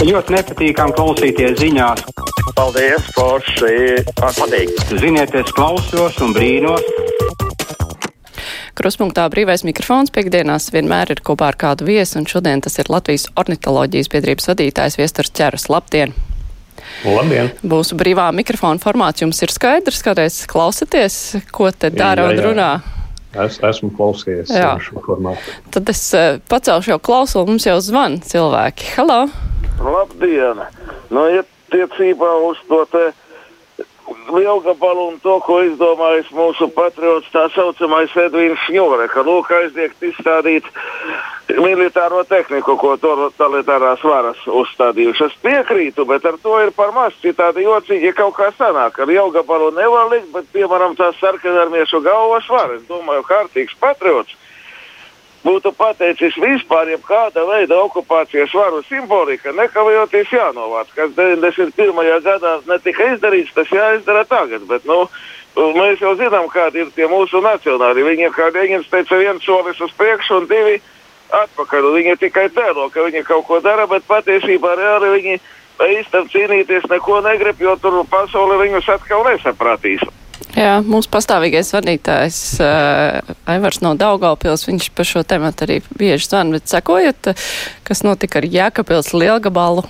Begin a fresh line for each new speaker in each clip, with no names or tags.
Ļoti nepatīkami klausīties ziņās.
Paldies, Forši! Patīk!
Ziniet, es klausos un brīnos.
Kruspunktā brīvais mikrofons piekdienās vienmēr ir kopā ar kādu viesu, un šodien tas ir Latvijas ornitoloģijas biedrības vadītājs Viesturs Čeras. Labdien!
Labdien!
Mūsu brīvā mikrofona formāts jums ir skaidrs, kādreiz klausaties, ko te dara un runā.
Es esmu klausījies šo formātu.
Tad es uh, pacelšu jau klausulu, mums jau zvan cilvēki. Halo!
Labdien! Nu, ja tiecībā uz to te lielgabalu un to, ko izdomājis mūsu patriots, tā saucamais Edvīns Šņore, ka lūk aizliegt izstādīt militāro tehniku, ko totalitārās varas uzstādījuši. Es piekrītu, bet ar to ir par maz. Citādi jocīgi, ja kaut kā sanāk, ar lielgabalu nevar likt, bet, piemēram, tās sarkanarmiešu galvas var. Es domāju, kārtīgs patriots būtu pateicis vispār, ja kāda veida okupācijas varu simbolika nekavējoties jānovāc. Kas 91. gadā netika izdarīts, tas jāizdara tagad. Bet, nu, mēs jau zinām, kādi ir tie mūsu nacionāli. Viņi, kā Leņķis teica, viens solis uz priekšu un divi atpakaļ. Viņi tikai tēlo, ka viņi kaut ko dara, bet patiesībā reāli viņi īstenībā cīnīties neko negrib, jo tur pasaule viņus atkal nesapratīs.
Jā, mūsu pastāvīgais vadītājs uh, Aivars no Daugaupils, viņš par šo tematu arī bieži zvan, bet sekojat, kas notika ar Jēkabils lielgabalu?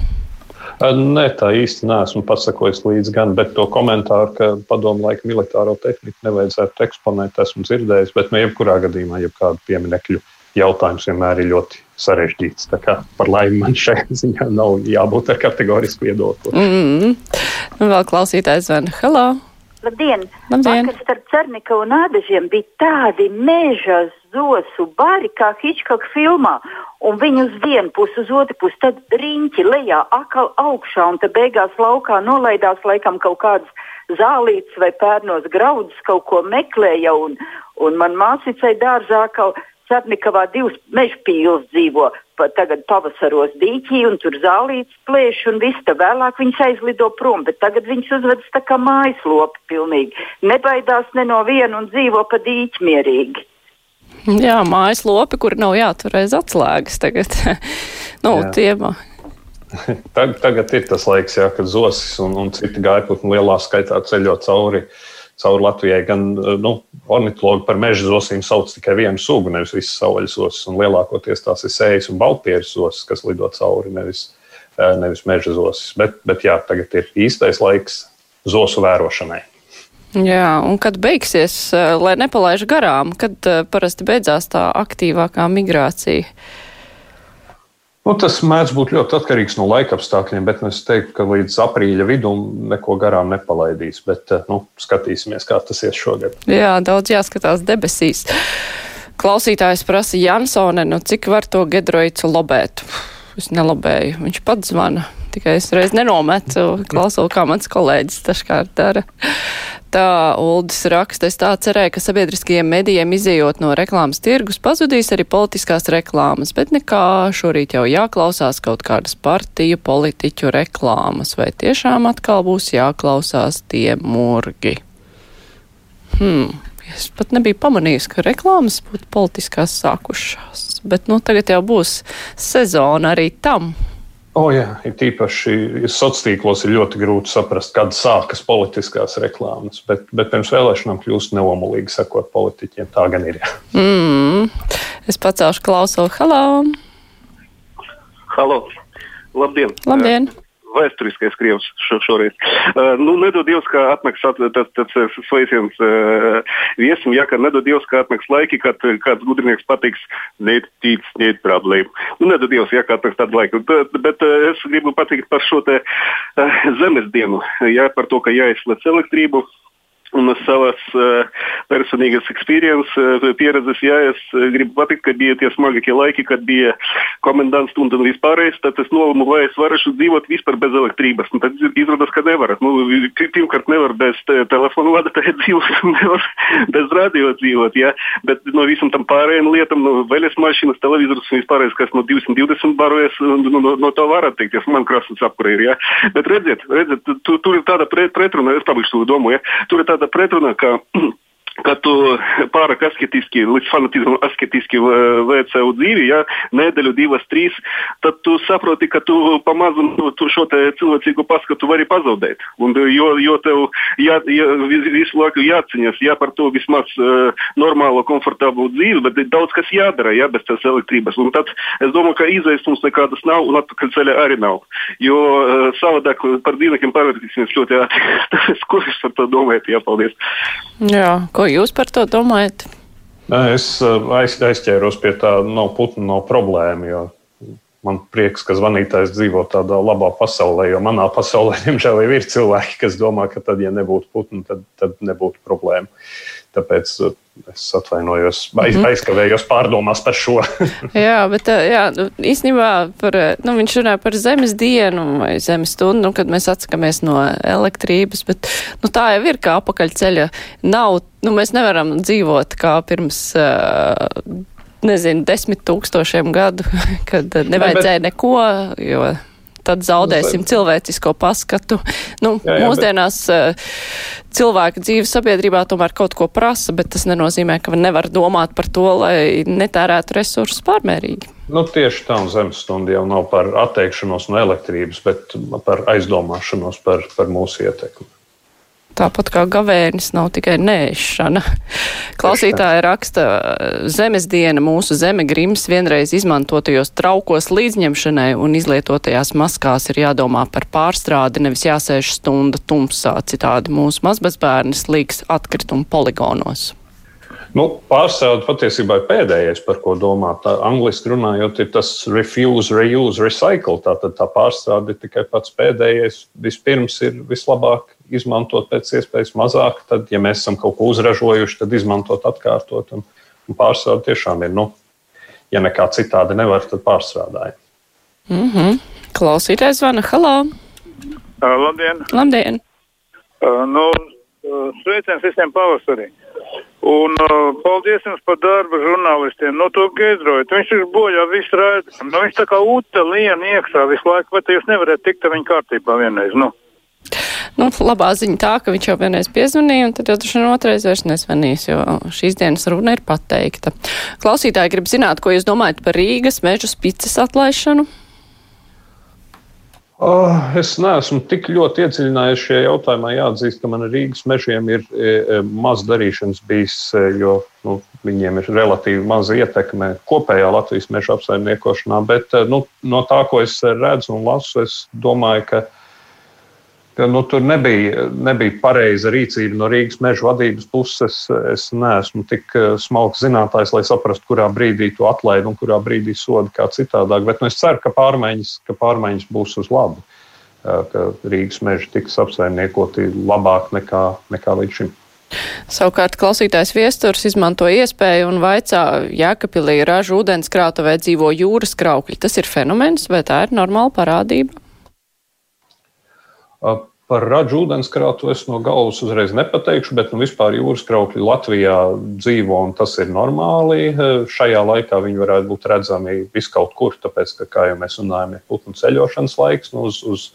Nē, tā īsti neesmu pasakojis līdzi gan, bet to komentāru, ka padomu laika militāro tehniku nevajadzētu eksponēt, esmu dzirdējis, bet no jebkurā gadījumā, jebkādu pieminekļu jautājums vienmēr ir ļoti sarežģīts. Tā kā par laimi man šajā ziņā nav jābūt ar kategorisku viedokli.
Mm -hmm. Vēl klausītājs zvana. Hello!
Labdien!
Labdien.
Vakar starp Cernika un Ādažiem bija tādi meža zosu bari, kā Hitchcock filmā. Un viņi uz vienu pusi, uz otru pusi, tad riņķi lejā, akal augšā, un tad beigās laukā nolaidās laikam kaut kādas zālītes vai pērnos graudus, kaut ko meklēja. Un, un man māsīcei dārzā kaut Cernikavā divas meža pīles dzīvo tagad pavasaros dīķī, un tur zālītes plēš, un viss tā vēlāk viņas aizlido prom, bet tagad viņas uzvedas tā kā mājas lopi pilnīgi. Nebaidās ne no viena un dzīvo pa dīķi mierīgi.
Jā, mājas lopi, kur nav jātur aiz atslēgas tagad. nu, Jā. tiem.
Tagad, tagad ir tas laiks, jā, kad zosis un, un citi gaiputni lielā skaitā ceļo cauri uh, cauri Latvijai. Gan eh, nu, ornitologi par meža zosīm sauc tikai vienu sugu, nevis visas savvaļas osis. Lielākoties tās ir sējas un baltpieris osis, kas lido cauri, nevis, eh, nevis meža zosis. Bet, bet jā, tagad ir īstais laiks zosu vērošanai.
Jā, un kad beigsies, eh, lai nepalaiž garām, kad parasti beidzās tā aktīvākā migrācija?
Nu, tas mēdz būt ļoti atkarīgs no laika apstākļiem, bet es teiktu, ka līdz aprīļa vidum neko garām nepalaidīs. Bet eh, nu, skatīsimies, kā tas ies šogad.
Jā, daudz jāskatās debesīs. Klausītājs prasa Jansone, nu cik var to gedroicu lobēt? Es nelobēju, viņš pats zvana. Tikai es reiz nenometu, klausos, kā mans kolēģis dažkārt dara. Tā Uldis raksta, es tā cerēju, ka sabiedriskajiem medijiem izējot no reklāmas tirgus pazudīs arī politiskās reklāmas, bet nekā šorīt jau jāklausās kaut kādas partiju politiķu reklāmas, vai tiešām atkal būs jāklausās tie murgi. Hmm. Es pat nebiju pamanījis, ka reklāmas būtu politiskās sākušās, bet nu tagad jau būs sezona arī tam.
O, jā, ir tīpaši sociālos tīklos ir ļoti grūti saprast, kad sākas politiskās reklāmas, bet, bet pirms vēlēšanām kļūst neomolīgi sekot politiķiem. Tā gan ir. Jā.
Mm, es pacelšu klausu. Halo!
Halo! Labdien!
Labdien
vēsturiskais Krievs šo, šoreiz. Uh, nu, nedod Dievs, kā atnāks tas sveiciens uh, viesim, ja, ka nedod Dievs, kā atnāks laiki, kad kāds gudrinieks patiks, neiet tīts, neiet problēma. Nu, nedod Dievs, ja, kā atnāks tāda laika. Bet, bet uh, es gribu pateikt par šo te uh, zemes dienu, ja, par to, ka jāizslēdz elektrību un savas uh, personīgas uh, pieredzes, jā, es uh, gribu pateikt, ka bija tie smagākie laiki, kad bija komendants stunda un vispārējais, tad es nolēmu, vai es varēšu dzīvot vispār bez elektrības. Un tad izrādās, ka nevar. Nu, pirmkārt, nevar bez te, telefonu vadītāja dzīvot, nevar bez radio dzīvot, jā, bet no visam tam pārējiem lietām, no veļas mašīnas, televizors un vispārējais, kas no 220 barojas, no, no, no tā var atteikties. Man krāsas apkurē ir, jā. Bet redziet, redziet, tu, tur ir tāda pretruna, es pabeigšu to domu, jā. Tur ir tāda tāda pretruna, ka ka tu pārāk asketiski, līdz fanatismam asketiski veic savu dzīvi, ja, nedēļu, divas, trīs, tad tu saproti, ka tu pamazam nu, tu šo cilvēcīgo paskatu vari pazaudēt. Un, jo, jo tev jā, jā, visu laiku jāciņas, jā, par to vismaz uh, normālu, komfortablu dzīvi, bet daudz kas jādara, jā, bez tās elektrības. Un tad es domāju, ka izvēles mums nekādas nav un atpakaļ ceļa arī nav. Jo uh, savādāk par dzīvniekiem pārvērtīsimies ļoti ātri. Ko jūs par to domājat? Jā, paldies.
Jā, ko jūs par to domājat?
Es eh, aiz, aizķēros pie tā, nav putnu, nav problēma. Jo man prieks, ka zvanītājs dzīvo tādā labā pasaulē, jo manā pasaulē, diemžēl, ir cilvēki, kas domā, ka tad, ja nebūtu putnu, tad, tad nebūtu problēma. Tāpēc eh, es atvainojos, aiz, -hmm. aizkavējos pārdomās par šo.
jā, bet jā, nu, īstenībā par, nu, viņš runā par zemes dienu vai zemes stundu, nu, kad mēs atsakamies no elektrības, bet nu, tā jau ir kā apakaļceļa. Nav, nu, mēs nevaram dzīvot kā pirms. Uh, Nezinu, desmit tūkstošiem gadu, kad nevajadzēja ne, bet... neko, jo tad zaudēsim cilvēcisko paskatu. Nu, jā, jā, mūsdienās bet... cilvēka dzīve sabiedrībā tomēr kaut ko prasa, bet tas nenozīmē, ka nevar domāt par to, lai netērētu resursus pārmērīgi.
Nu, tieši tā, un zemes stunda jau nav par atteikšanos no elektrības, bet par aizdomāšanos par, par mūsu ietekmi.
Tāpat kā gavēnis nav tikai nēšana. Klausītāja raksta, zemes diena mūsu zeme grims vienreiz izmantotajos traukos līdzņemšanai un izlietotajās maskās ir jādomā par pārstrādi, nevis jāsēž stunda tumsā, citādi mūsu mazbezbērnis līks atkritumu poligonos.
Nu, pārstrāde patiesībā ir pēdējais, par ko domāt. Angliski runājot, ir tas refuse, reuse, recycle. Tātad tā pārstrāde ir tikai pats pēdējais. Vispirms ir vislabāk izmantot pēc iespējas mazāk. Tad, ja mēs esam kaut ko uzražojuši, tad izmantot atkārtot. Un, un pārstrāde tiešām ir, nu, ja nekā citādi nevar, tad pārstrādājam.
Mm -hmm. Klausītājs zvana, halā!
Uh, labdien!
Labdien!
Uh, nu, uh, sveiciens visiem pavasarī! Un uh, paldies jums par darbu žurnālistiem. No to Gedroju. Viņš ir bojā visu raidījumu. Nu, viņš tā kā ūte liena iekšā visu laiku, bet jūs nevarat tikt ar viņu kārtībā vienreiz. Nu.
Nu, labā ziņa tā, ka viņš jau vienreiz piezvanīja, un tad jau droši vien otrais vairs nesvanīs, jo šīs dienas runa ir pateikta. Klausītāji grib zināt, ko jūs domājat par Rīgas mežu spicas atlaišanu?
Oh, es neesmu tik ļoti iedziļinājies šajā jautājumā. Jāatzīst, ka man Rīgas mežiem ir e, e, maz darīšanas bijis, e, jo nu, viņiem ir relatīvi maza ietekme kopējā Latvijas meža apsaimniekošanā. Bet nu, no tā, ko es redzu un lasu, es domāju, ka ka nu, tur nebija, nebija pareiza rīcība no Rīgas meža vadības puses. Es neesmu tik eh, smalks zinātājs, lai saprastu, kurā brīdī to atlaid un kurā brīdī soda kā citādāk. Bet nu, es ceru, ka pārmaiņas, ka pārmaiņas būs uz labu, eh, ka Rīgas meži tiks apsaimniekoti labāk nekā, nekā līdz šim.
Savukārt klausītājs viesturs izmanto iespēju un vaicā, Jēkabpilī ražu ūdenskrātuvē dzīvo jūras kraukļi. Tas ir fenomens vai tā ir normāla parādība?
Par radžu ūdenskrātu es no galvas uzreiz nepateikšu, bet nu, vispār jūras kraukļi Latvijā dzīvo un tas ir normāli. Šajā laikā viņi varētu būt redzami viskaut kur, tāpēc, ka, kā jau mēs runājam, ir putnu ceļošanas laiks, nu, uz, uz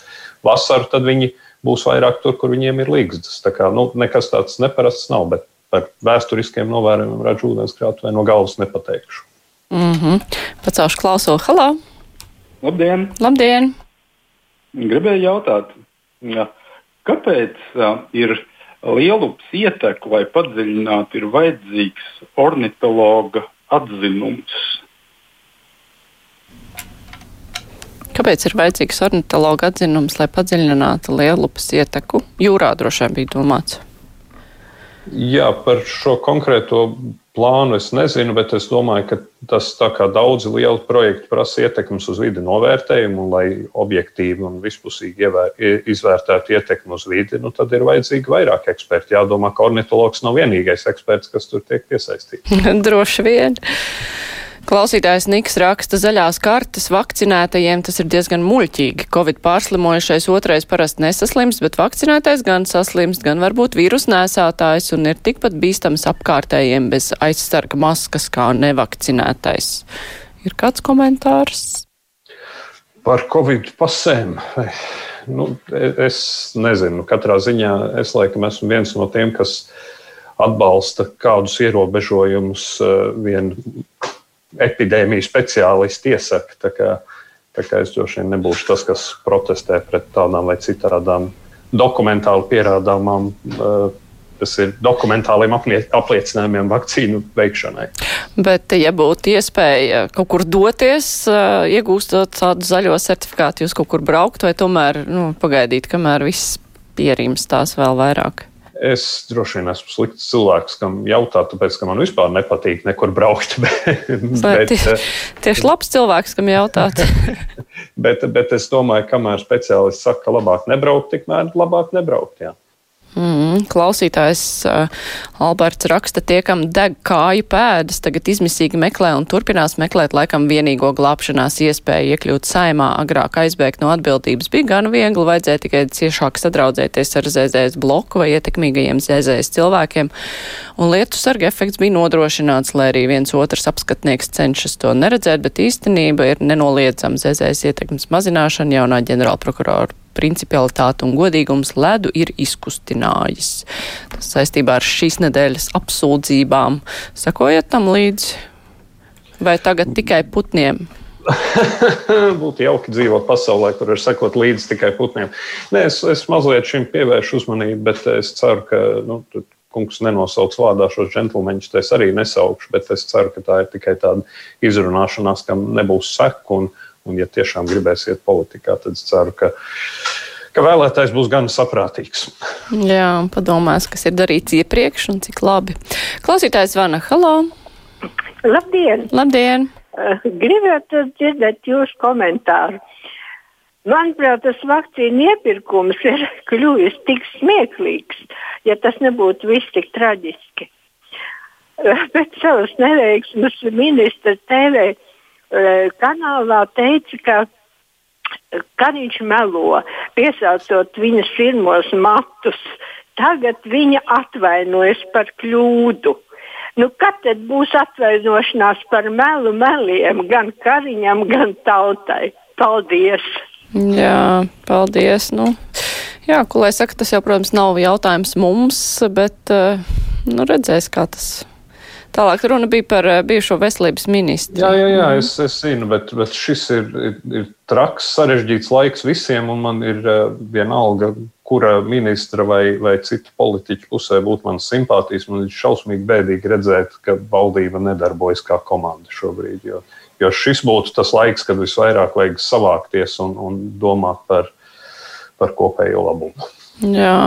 vasaru tad viņi būs vairāk tur, kur viņiem ir līgstas. Tā kā nu, nekas tāds neparasts nav, bet par vēsturiskiem novērojumiem radžu ūdenskrātu vai no galvas nepateikšu.
Mm -hmm. Pacaušu klausulu. Halā!
Labdien!
Labdien!
Gribēju jautāt, Ja. Kāpēc ir lielups ietek, lai padziļinātu, ir vajadzīgs ornitologa atzinums?
Kāpēc ir vajadzīgs ornitologa atzinums, lai padziļinātu lielupas ieteku? Jūrā droši vien bija domāts.
Jā, par šo konkrēto plānu es nezinu, bet es domāju, ka tas tā kā daudzi lieli projekti prasa ietekmes uz vidi novērtējumu, un lai objektīvi un vispusīgi ievēr, izvērtētu ietekmi uz vidi, nu, tad ir vajadzīgi vairāk eksperti. Jādomā, ka ornitologs nav vienīgais eksperts, kas tur tiek piesaistīts.
Droši vien. Klausītājs Niks raksta zaļās kartes vakcinētajiem, tas ir diezgan muļķīgi. Covid pārslimojušais otrais parasti nesaslimst, bet vakcinētais gan saslimst, gan varbūt vīrus nēsātājs un ir tikpat bīstams apkārtējiem bez aizsarga maskas kā nevakcinētais. Ir kāds komentārs?
Par Covid pasēm. Nu, es nezinu, katrā ziņā es laikam esmu viens no tiem, kas atbalsta kādus ierobežojumus vien epidēmiju speciālisti iesaka. Tā kā, tā kā es droši vien nebūšu tas, kas protestē pret tādām vai citādām dokumentāli pierādāmām kas ir dokumentāliem apliecinājumiem vakcīnu veikšanai.
Bet, ja būtu iespēja kaut kur doties, iegūstot tādu zaļo certifikātu, jūs kaut kur braukt vai tomēr nu, pagaidīt, kamēr viss pierims tās vēl vairāk?
Es droši vien esmu slikts cilvēks, kam jautā, tāpēc, ka man vispār nepatīk nekur braukt. Bet,
bet, bet tieši labs cilvēks, kam jautāt.
bet, bet es domāju, kamēr speciālists saka, ka labāk nebraukt, tikmēr labāk nebraukt. Jā.
Mm, klausītājs uh, Alberts raksta, tie, kam deg kāju pēdas, tagad izmisīgi meklē un turpinās meklēt laikam vienīgo glābšanās iespēju iekļūt saimā. Agrāk aizbēgt no atbildības bija gan viegli, vajadzēja tikai ciešāk sadraudzēties ar ZZS bloku vai ietekmīgajiem ZZS cilvēkiem, un lietu sarga efekts bija nodrošināts, lai arī viens otrs apskatnieks cenšas to neredzēt, bet īstenība ir nenoliedzama ZZS ietekmes mazināšana jaunā ģenerālprokurora principialitāte un godīgums ledu ir izkustinājis. Tas saistībā ar šīs nedēļas apsūdzībām. Sakojat tam līdzi? Vai tagad tikai putniem?
Būtu jauki dzīvot pasaulē, kur var sekot līdzi tikai putniem. Nē, es, es mazliet šim pievēršu uzmanību, bet es ceru, ka nu, kungs nenosauks vārdā šos džentlmeņus. Es arī nesaukšu, bet es ceru, ka tā ir tikai tāda izrunāšanās, kam nebūs seku. Un, Un, ja tiešām gribēs iet politikā, tad es ceru, ka, ka vēlētājs būs gan saprātīgs.
Jā, padomās, kas ir darīts iepriekš un cik labi. Klausītājs Vana, halo!
Labdien!
Labdien!
Uh, gribētu dzirdēt jūsu komentāru. Manuprāt, tas vakcīnu iepirkums ir kļuvis tik smieklīgs, ja tas nebūtu viss tik traģiski. Uh, pēc savas neveiksmes ministra Eh, kanālā teica, ka, ka viņš melo, piesaucot viņas pirmos matus. Tagad viņa atvainojas par kļūdu. Nu, kad tad būs atvainošanās par melu meliem gan kariņam, gan tautai? Paldies!
Jā, paldies! Nu, jā, ko lai saka, tas jau, protams, nav jautājums mums, bet uh, nu, redzēs, kā tas Tālāk runa bija par eh, bijušo veselības ministru.
Jā, jā, jā es, es zinu, bet, bet šis ir, ir, ir traks, sarežģīts laiks visiem, un man ir uh, vienalga, kura ministra vai, vai citu politiķu pusē būtu manas simpātijas. Man ir šausmīgi bēdīgi redzēt, ka valdība nedarbojas kā komanda šobrīd. Jo, jo šis būtu tas laiks, kad visvairāk vajag savākties un, un domāt par, par kopējo labumu.
Jā.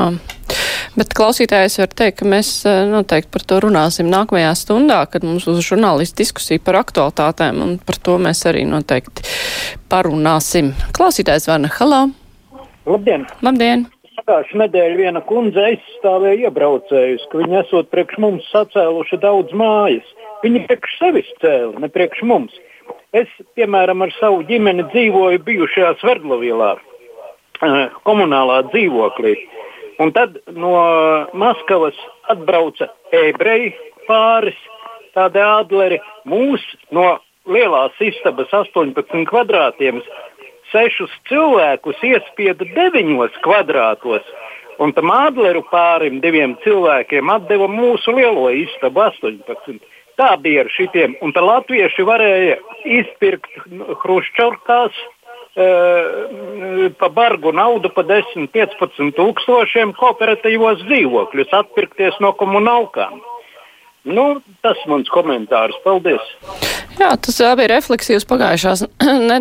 Bet klausītājs var teikt, ka mēs eh, noteikti par to runāsim nākamajā stundā, kad mums būs žurnālisti diskusija par aktualitātēm, un par to mēs arī noteikti parunāsim. Klausītājs Vana Halā.
Labdien!
Labdien!
Pagājušā nedēļa viena kundze aizstāvēja iebraucējus, ka viņi esot priekš mums sacēluši daudz mājas. Viņi priekš sevis cēla, ne priekš mums. Es, piemēram, ar savu ģimeni dzīvoju bijušajā Sverdlovīlā, eh, komunālā dzīvoklī. Un tad no Maskavas atbrauca ebreji pāris, tādi ādleri. Mūs no lielās istabas 18 kvadrātiem sešus cilvēkus iespieda deviņos kvadrātos. Un tam ādleru pārim, diviem cilvēkiem, deva mūsu lielo istabu 18. Tā bija ar šitiem. Un tā latvieši varēja izpirkt Hruščovkās pa bargu naudu, pa 10-15 tūkstošiem kooperatīvos dzīvokļus atpirkties no komunālkām. Nu, tas mans komentārs. Paldies!
Jā, tas bija refleksīvs pagājušās, ne,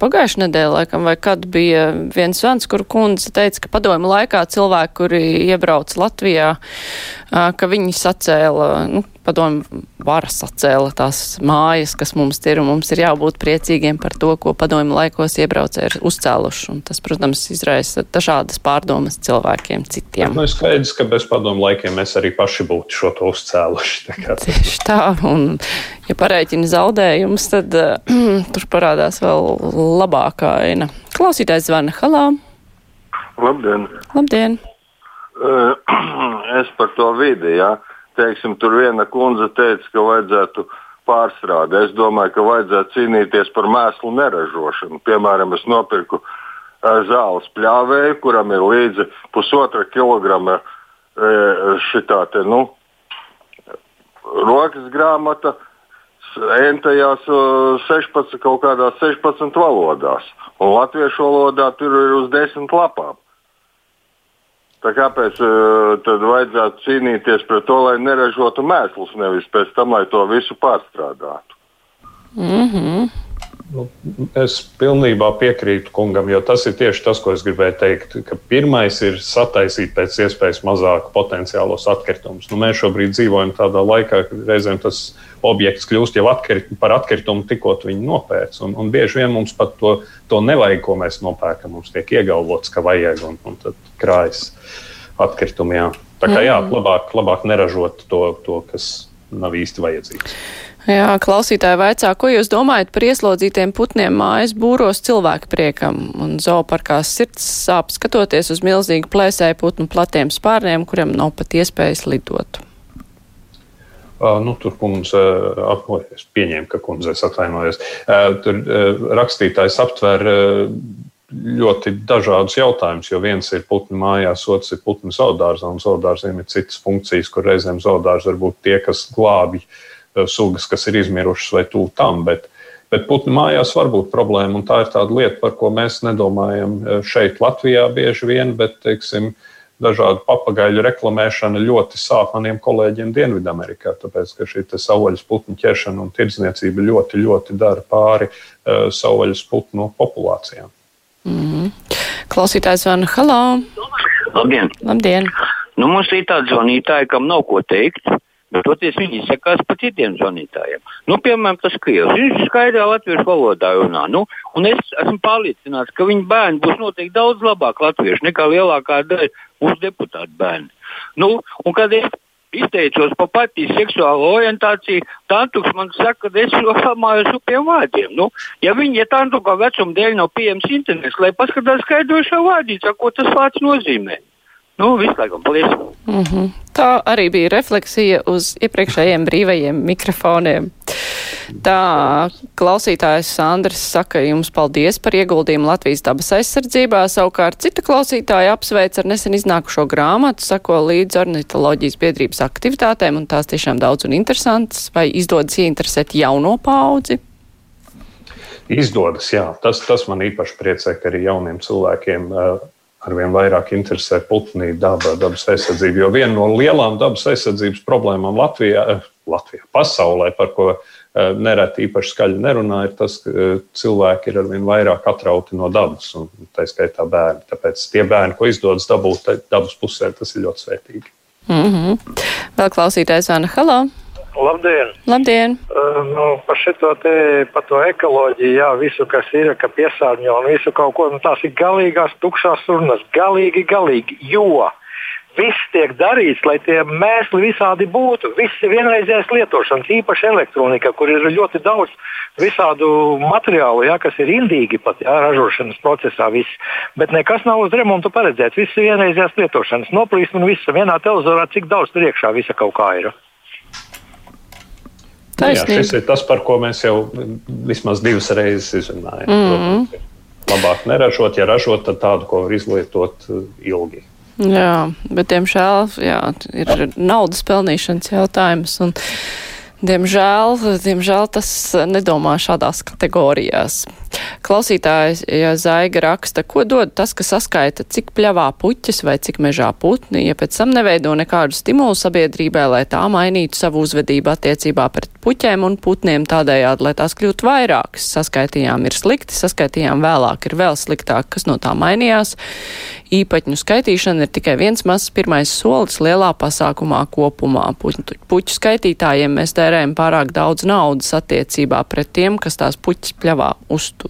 pagājušā nedēļa, laikam, vai kad bija viens zvans, kur kundze teica, ka padomu laikā cilvēki, kuri iebrauc Latvijā, ka viņi sacēla, nu, padomu vara sacēla tās mājas, kas mums ir, un mums ir jābūt priecīgiem par to, ko padomu laikos iebraucēji ir uzcēluši. Un tas, protams, izraisa dažādas pārdomas cilvēkiem citiem.
Nu, skaidrs, ka bez padomu laikiem mēs arī paši būtu šo to uzcēluši. Tā
Tieši tā, un ja parēķina zaudējumus, tad uh, tur parādās vēl labākā aina. Klausītājs zvana Halā.
Labdien!
Labdien!
Uh, es par to vidi, jā. Ja teiksim, tur viena kundze teica, ka vajadzētu pārstrādi. Es domāju, ka vajadzētu cīnīties par mēslu neražošanu. Piemēram, es nopirku uh, zāles pļāvēju, kuram ir līdzi pusotra kilograma šitā te, nu, rokas grāmata entajās 16, kaut kādās 16 valodās, un latviešu valodā tur ir uz 10 lapām. Tā kāpēc tad vajadzētu cīnīties pret to, lai neražotu mēslus, nevis pēc tam, lai to visu pārstrādātu?
Mm -hmm.
Nu, es pilnībā piekrītu kungam, jo tas ir tieši tas, ko es gribēju teikt. Pirmais ir sataisīt pēc iespējas mazāk potenciālos atkritumus. Nu, mēs šobrīd dzīvojam tādā laikā, kad reizēm tas objekts kļūst jau atkrit, par atkritumu, tikko viņi nopērts. Un, un bieži vien mums pat to, to nevajag, ko mēs nopērkam. Mums tiek iegalvots, ka vajag, un, un tad krājas atkritumi. Jā. Tā kā jā, labāk, labāk neražot to, to, kas nav īsti vajadzīgs.
Jā, klausītāji vaicā, ko jūs domājat par ieslodzītiem putniem mājas būros cilvēku priekam un zooparkās sirds sāp skatoties uz milzīgu plēsēju putnu platiem spārniem, kuriem nav pat iespējas lidot?
Uh, nu, tur kundze apmojas, pieņēma, ka kundze atvainojas. Uh, tur uh, rakstītājs aptver ļoti dažādus jautājumus, jo viens ir putnu mājās, otrs ir putnu zaudārzā, un zaudārziem ir citas funkcijas, kur reizēm zaudārzi var būt tie, kas glābj uh, sugas, kas ir izmirušas vai tuvu tam. Bet, bet putnu mājās var būt problēma, un tā ir tāda lieta, par ko mēs nedomājam e, šeit, Latvijā, bieži vien. Bet, teiksim, dažādu papagaļu reklamēšana ļoti sāp maniem kolēģiem Dienvidamerikā, tāpēc ka šī savvaļas putnu ķeršana un tirdzniecība ļoti, ļoti dara pāri uh, savvaļas putnu populācijām.
Mm -hmm. Klausītājs Vana Halā.
Labdien!
Labdien.
Nu, mums ir tādi zvanītāji, kam nav ko teikt. Toties viņi sakās par citiem zvanītājiem. Nu, piemēram, tas krievs. Viņš skaidrā latviešu valodā runā. Nu, un es esmu pārliecināts, ka viņa bērni būs noteikti daudz labāk latvieši nekā lielākā daļa mūsu deputātu bērni. Nu, un kad es izteicos par partijas seksuālo orientāciju, Tantuks man saka, ka es domāju uz upiem vārdiem. Nu, ja viņi, ja Tantuka vecuma dēļ nav pieejams internets, lai paskatās skaidrošā vārdīcā, ko tas vārds nozīmē. Nu, viss laikam, paldies!
Mm -hmm. Tā arī bija refleksija uz iepriekšējiem brīvajiem mikrofoniem. Tā klausītājs Sandrs saka jums paldies par ieguldījumu Latvijas dabas aizsardzībā. Savukārt cita klausītāja apsveic ar nesen iznākušo grāmatu, sako līdz ornitoloģijas biedrības aktivitātēm, un tās tiešām daudz un interesantas. Vai izdodas ieinteresēt jauno paudzi?
Izdodas, jā. Tas, tas man īpaši priecē, ka arī jauniem cilvēkiem uh, arvien vairāk interesē putni, daba, dabas aizsardzība. Jo viena no lielām dabas aizsardzības problēmām Latvijā, eh, Latvijā pasaulē, par ko eh, nereti īpaši skaļi nerunā, ir tas, ka eh, cilvēki ir arvien vairāk atrauti no dabas, un tā skaitā bērni. Tāpēc tie bērni, ko izdodas dabūt dabas pusē, tas ir ļoti svētīgi.
Mm -hmm. Vēl klausītājs Vana Halo.
Labdien!
Labdien.
Uh, nu, par šo te, par to ekoloģiju, jā, visu, kas ir, ka piesārņo un visu kaut ko, nu, tās ir galīgās tukšās runas. Galīgi, galīgi, jo viss tiek darīts, lai tie mēsli visādi būtu. Viss ir vienreizējais lietošanas, īpaši elektronika, kur ir ļoti daudz visādu materiālu, jā, kas ir indīgi pat jā, ražošanas procesā. Viss. Bet nekas nav uz remontu paredzēts. Viss ir vienreizējās lietošanas. Noplīst un viss vienā televizorā, cik daudz tur iekšā visa kaut kā ir.
Taisnība. Jā, šis ir tas, par ko mēs jau vismaz divas reizes izrunājam. Mm -hmm. Labāk neražot, ja ražot, tad tādu, ko var izlietot uh, ilgi.
Jā, bet, diemžēl, jā, ir naudas pelnīšanas jautājums. Un, diemžēl, diemžēl tas nedomā šādās kategorijās. Klausītājs ja Zaiga raksta, ko dod tas, ka saskaita, cik pļavā puķis vai cik mežā putni, ja pēc tam neveido nekādu stimulu sabiedrībai, lai tā mainītu savu uzvedību attiecībā pret puķēm un putniem tādējādi, lai tās kļūtu vairākas. Saskaitījām ir slikti, saskaitījām vēlāk ir vēl sliktāk, kas no tā mainījās. Īpaņu skaitīšana ir tikai viens mazs pirmais solis lielā pasākumā kopumā. Puķu, puķu skaitītājiem mēs tērējam pārāk daudz naudas attiecībā pret tiem, kas tās puķis pļavā uztur.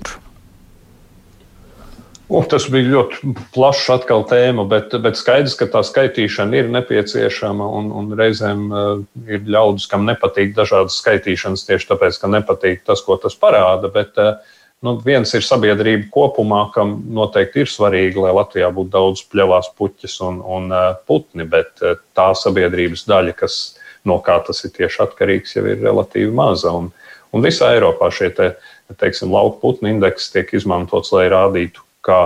Un tas bija ļoti plašs tēma, bet, bet skaidrs, ka tā skaitīšana ir nepieciešama un, un reizēm uh, ir ļaudis, kam nepatīk dažādas skaitīšanas tieši tāpēc, ka nepatīk tas, ko tas parāda. Bet uh, nu, viens ir sabiedrība kopumā, kam noteikti ir svarīgi, lai Latvijā būtu daudz pļavās puķis un, un uh, putni, bet uh, tā sabiedrības daļa, kas no kā tas ir tieši atkarīgs, jau ir relatīvi maza. Un, un visā Eiropā šie te, teiksim, lauku putnu indeks tiek izmantots, lai rādītu kā,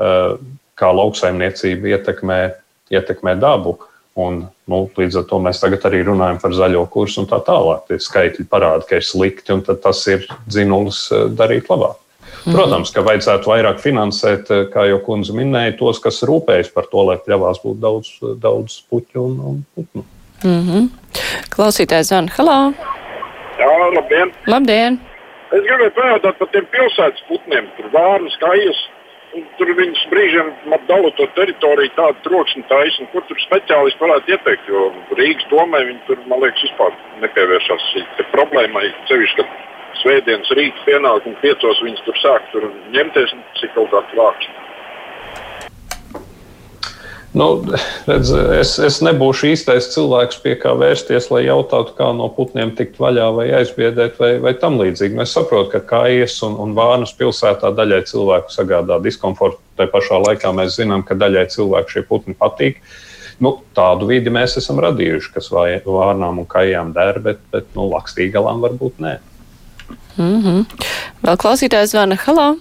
eh, kā lauksaimniecība ietekmē, ietekmē dabu. Un, nu, līdz ar to mēs tagad arī runājam par zaļo kursu un tā tālāk. Tie skaitļi parāda, ka ir slikti, un tas ir dzinulis eh, darīt labāk. Mhm. Protams, ka vajadzētu vairāk finansēt, eh, kā jau kundze minēja, tos, kas rūpējas par to, lai pļavās būtu daudz, daudz puķu un, un putnu.
Mm -hmm. Klausītājs Zana, halā!
Jā, labdien!
Labdien!
Es gribēju pajautāt par tiem pilsētas putniem, tur vārnas, kājas. Tur viņas brīžiem dala to teritoriju, tādu troksni taisnu, kur tur speciālisti varētu ieteikt. Jo Rīgas domē viņi tur, man liekas, vispār nepievēršas šai problēmai. Cevišķi, ka svētdienas rīta pienāk un piecos viņas tur sāk tur ņemties, cik kaut kāds vārds.
Nu, redz, es, es nebūšu īstais cilvēks, pie kā vērsties, lai jautātu, kā no putniem tikt vaļā vai aizbiedēt, vai, vai tam līdzīgi. Mēs saprotam, ka kājas un, un vārnas pilsētā daļai cilvēku sagādā diskomfortu. Tā pašā laikā mēs zinām, ka daļai cilvēku šie putni patīk. Nu, tādu vidi mēs esam radījuši, kas vārnām un kājām der, bet, bet nu, lakstīgalām varbūt nē.
Mm -hmm. Vēl klausītājs zvana. Halo!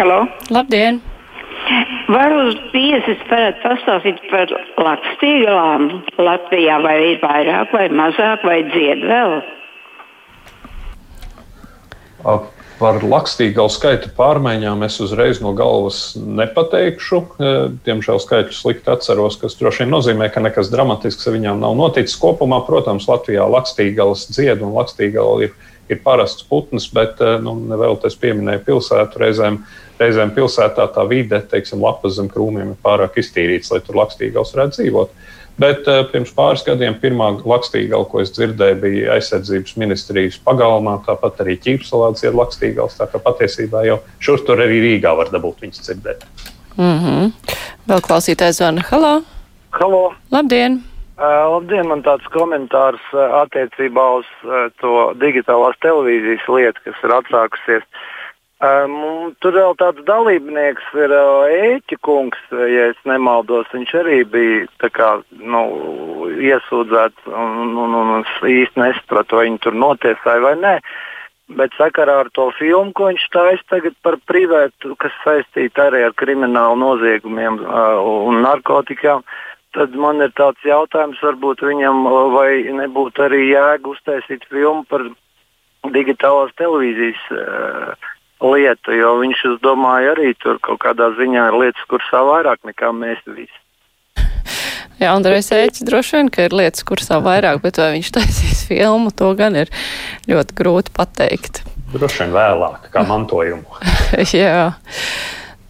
Halo!
Labdien!
Varbūt viesis varētu pastāstīt par lakstīgalām Latvijā, vai ir vairāk vai mazāk, vai dzied vēl?
Par lakstīgalu skaitu pārmaiņām es uzreiz no galvas nepateikšu. Diemžēl skaitļus slikti atceros, kas droši vien nozīmē, ka nekas dramatisks ar viņām nav noticis. Kopumā, protams, Latvijā lakstīgalas dzied un lakstīgala ir ir parasts putns, bet eh, nu, vēl es pieminēju pilsētu reizēm. Reizēm pilsētā tā vide, teiksim, lapas zem krūmiem ir pārāk iztīrīts, lai tur lakstīgals varētu dzīvot. Bet uh, pirms pāris gadiem pirmā lakstīgala, ko es dzirdēju, bija aizsardzības ministrijas pagalmā. Tāpat arī ķīpselāts ir lakstīgals. Tā kā patiesībā jau šur tur arī Rīgā var dabūt viņas dzirdēt.
Mm -hmm. Vēl klausītājs zvana. Halo!
Halo!
Labdien!
Uh, labdien, man tāds komentārs uh, attiecībā uz uh, to digitālās televīzijas lietu, kas ir atsākusies. Um, tur vēl tāds dalībnieks ir uh, Ēķa kungs, ja es nemaldos. Viņš arī bija kā, nu, iesūdzēts un, un, un, un īsti nesapratu, vai viņi tur notiesāja vai nē. Bet sakarā ar to filmu, ko viņš taisa tagad par privātu, kas saistīta arī ar kriminālu noziegumiem uh, un narkotikām, uh, tad man ir tāds jautājums, varbūt viņam vai nebūtu arī jēga uztaisīt filmu par digitālās televīzijas uh, lietu, jo viņš, es domāju, arī tur kaut kādā ziņā ir lietas kursā vairāk nekā mēs visi.
Jā, Andrejs Ēķis droši vien, ka ir lietas kursā vairāk, bet vai viņš taisīs filmu, to gan ir ļoti grūti pateikt.
Droši vien vēlāk, kā mantojumu.
Jā.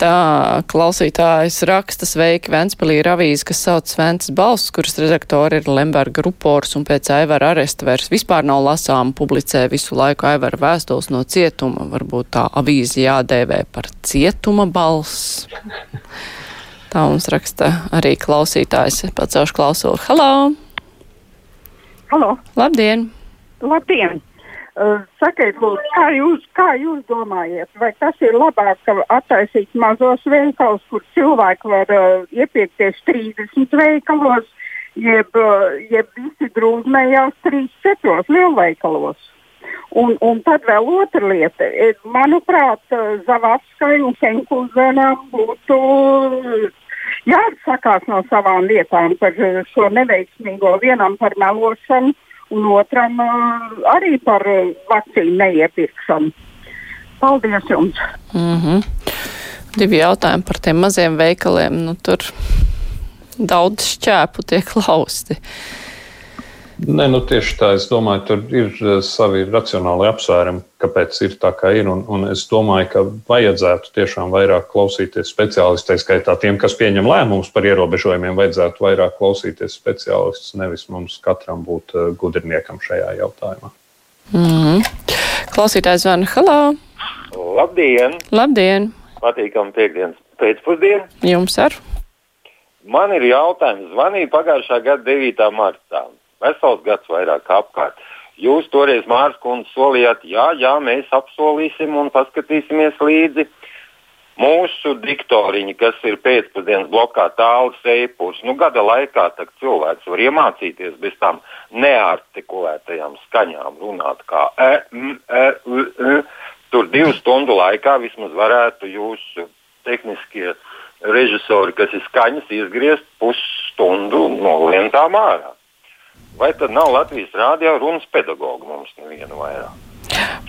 Tā klausītājs raksta sveiki Ventspilī ir avīze, kas sauc Sventas balss, kuras redaktori ir Lemberga rupors un pēc Aivara aresta vairs vispār nav lasām, publicē visu laiku Aivara vēstules no cietuma. Varbūt tā avīze jādēvē par cietuma balss. Tā mums raksta arī klausītājs. Pacelšu klausulu. Halo!
Halo!
Labdien!
Labdien! Uh, sakiet, lūdzu, kā jūs, kā jūs domājat, vai tas ir labāk, ka attaisīt mazos veikalus, kur cilvēki var uh, iepirkties 30 veikalos, jeb, uh, jeb visi drūzmējās 3-4 lielveikalos? Un, un tad vēl otra lieta. Manuprāt, Zavaskai un Kenkulzenam būtu jāatsakās no savām lietām par šo neveiksmīgo vienam par melošanu un otram uh, arī par uh, vakcīnu neiepirkšanu. Paldies jums!
Mm -hmm. Divi jautājumi par tiem maziem veikaliem. Nu, tur daudz šķēpu tiek lausti.
Nē, nu tieši tā. Es domāju, tur ir eh, savi racionāli apsvērumi, kāpēc ir tā, kā ir. Un, un es domāju, ka vajadzētu tiešām vairāk klausīties speciālistiem, skaitā tiem, kas pieņem lēmumus par ierobežojumiem, vajadzētu vairāk klausīties speciālistus, nevis mums katram būt eh, gudriniekam šajā jautājumā.
Mm -hmm. Klausītājs zvana Halā!
Labdien!
Labdien!
Patīkam piekdienas pēcpusdienu!
Jums ar!
Man ir jautājums. Zvanīju pagājušā gada 9. martā vesels gads vairāk apkārt. Jūs toreiz Mārcis solījāt, jā, jā, mēs apsolīsim un paskatīsimies līdzi. Mūsu diktoriņi, kas ir pēcpusdienas blokā tālu seipus, nu gada laikā cilvēks var iemācīties bez tām neartikulētajām skaņām runāt kā e, m, e, u, e. Tur divu stundu laikā vismaz varētu jūsu tehniskie režisori, kas ir skaņas, izgriezt pusstundu no lientām ārā. Vai tad nav Latvijas rādio runas pedagoga mums neviena vairāk?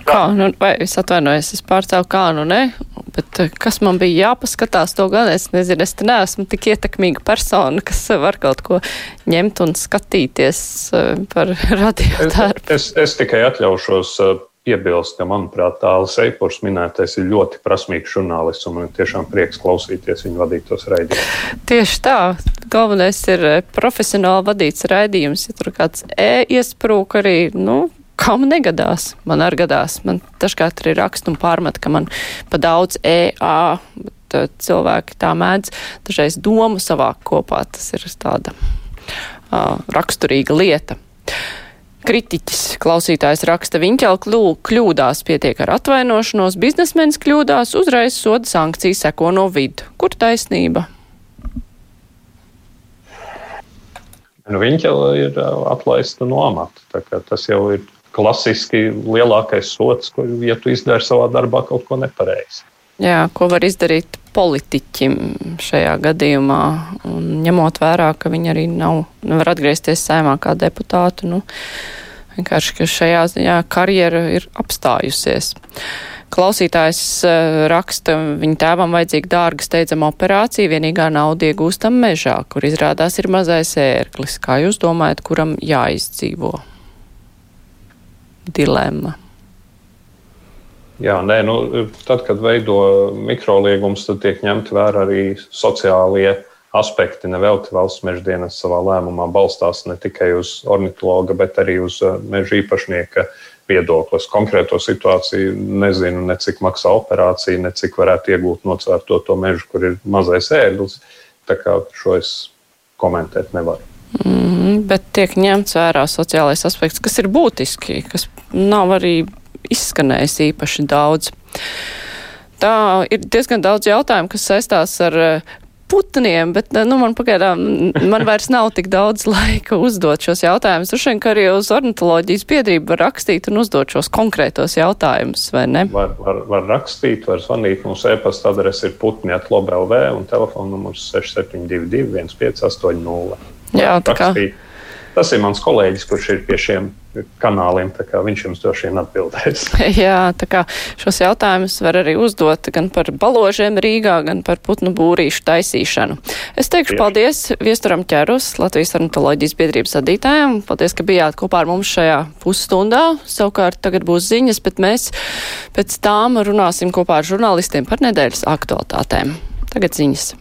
Kā, nu, vai es atvainojos, es pārcēlu kā, nu ne, bet eh, kas man bija jāpaskatās, to gan es nezinu, es te neesmu tik ietekmīga persona, kas var kaut ko ņemt un skatīties eh, par radiodarbu.
Es, es, es tikai atļaušos eh, piebilst, ka, manuprāt, Tāls Eipurs minētais ir ļoti prasmīgs žurnālists, un man tiešām prieks klausīties viņa vadītos raidījumus.
Tieši tā. Galvenais ir profesionāli vadīts raidījums. Ja tur kāds e iesprūk arī, nu, kam negadās. Man arī gadās. Man dažkārt arī raksta un pārmet, ka man pa daudz EA, bet uh, cilvēki tā mēdz dažreiz domu savāk kopā. Tas ir tāda uh, raksturīga lieta. Kritiķis klausītājs raksta, viņķel kļūdās, pietiek ar atvainošanos, biznesmenis kļūdās, uzreiz soda sankcijas seko no vidu. Kur taisnība?
Nu, viņa ir atlaista no amata. Tas jau ir klasiski lielākais sots, ko, ja tu izdari savā darbā kaut ko nepareizi.
Jā, ko var izdarīt politiķim šajā gadījumā, un ņemot vērā, ka viņi arī nav, nevar atgriezties saimā kā deputātu, nu, vienkārši, ka šajā ziņā karjera ir apstājusies. Klausītājs uh, raksta, viņa tēvam vajadzīga dārga steidzama operācija, vienīgā nauda iegūstam mežā, kur izrādās ir mazais ērklis. Kā jūs domājat, kuram jāizdzīvo? dilemma.
Jā, nē, nu, tad, kad veido mikroliegumus, tad tiek ņemti vērā arī sociālie aspekti. Nevelti valsts meža dienas savā lēmumā balstās ne tikai uz ornitologa, bet arī uz uh, meža īpašnieka viedoklis. Konkrēto situāciju nezinu, ne cik maksā operācija, ne cik varētu iegūt nocērto to mežu, kur ir mazais ēdlis. Tā kā šo es komentēt nevaru.
Mm, bet tiek ņemts vērā sociālais aspekts, kas ir būtiski, kas nav arī izskanējis īpaši daudz. Tā ir diezgan daudz jautājumu, kas saistās ar eh, putniem, bet nu, man pagaidām man vairs nav tik daudz laika uzdot šos jautājumus. Droši vien, ka arī uz ornitoloģijas biedrību var rakstīt un uzdot šos konkrētos jautājumus, vai ne?
Var, var, var rakstīt, var zvanīt. Mūsu e-pasta adrese ir putni.lobelv un telefona numurs 6722 1580.
Jā, tā kā.
Tas ir mans kolēģis, kurš ir pie šiem kanāliem. Viņš jums droši vien atbildēs.
Jā, tā kā šos jautājumus var arī uzdot gan par baložiem Rīgā, gan par putnu būrīšu taisīšanu. Es teikšu Tieši. paldies Viesturam Ķerus, Latvijas ornitoloģijas biedrības vadītājiem. Paldies, ka bijāt kopā ar mums šajā pusstundā. Savukārt tagad būs ziņas, bet mēs pēc tām runāsim kopā ar žurnālistiem par nedēļas aktualitātēm. Tagad ziņas.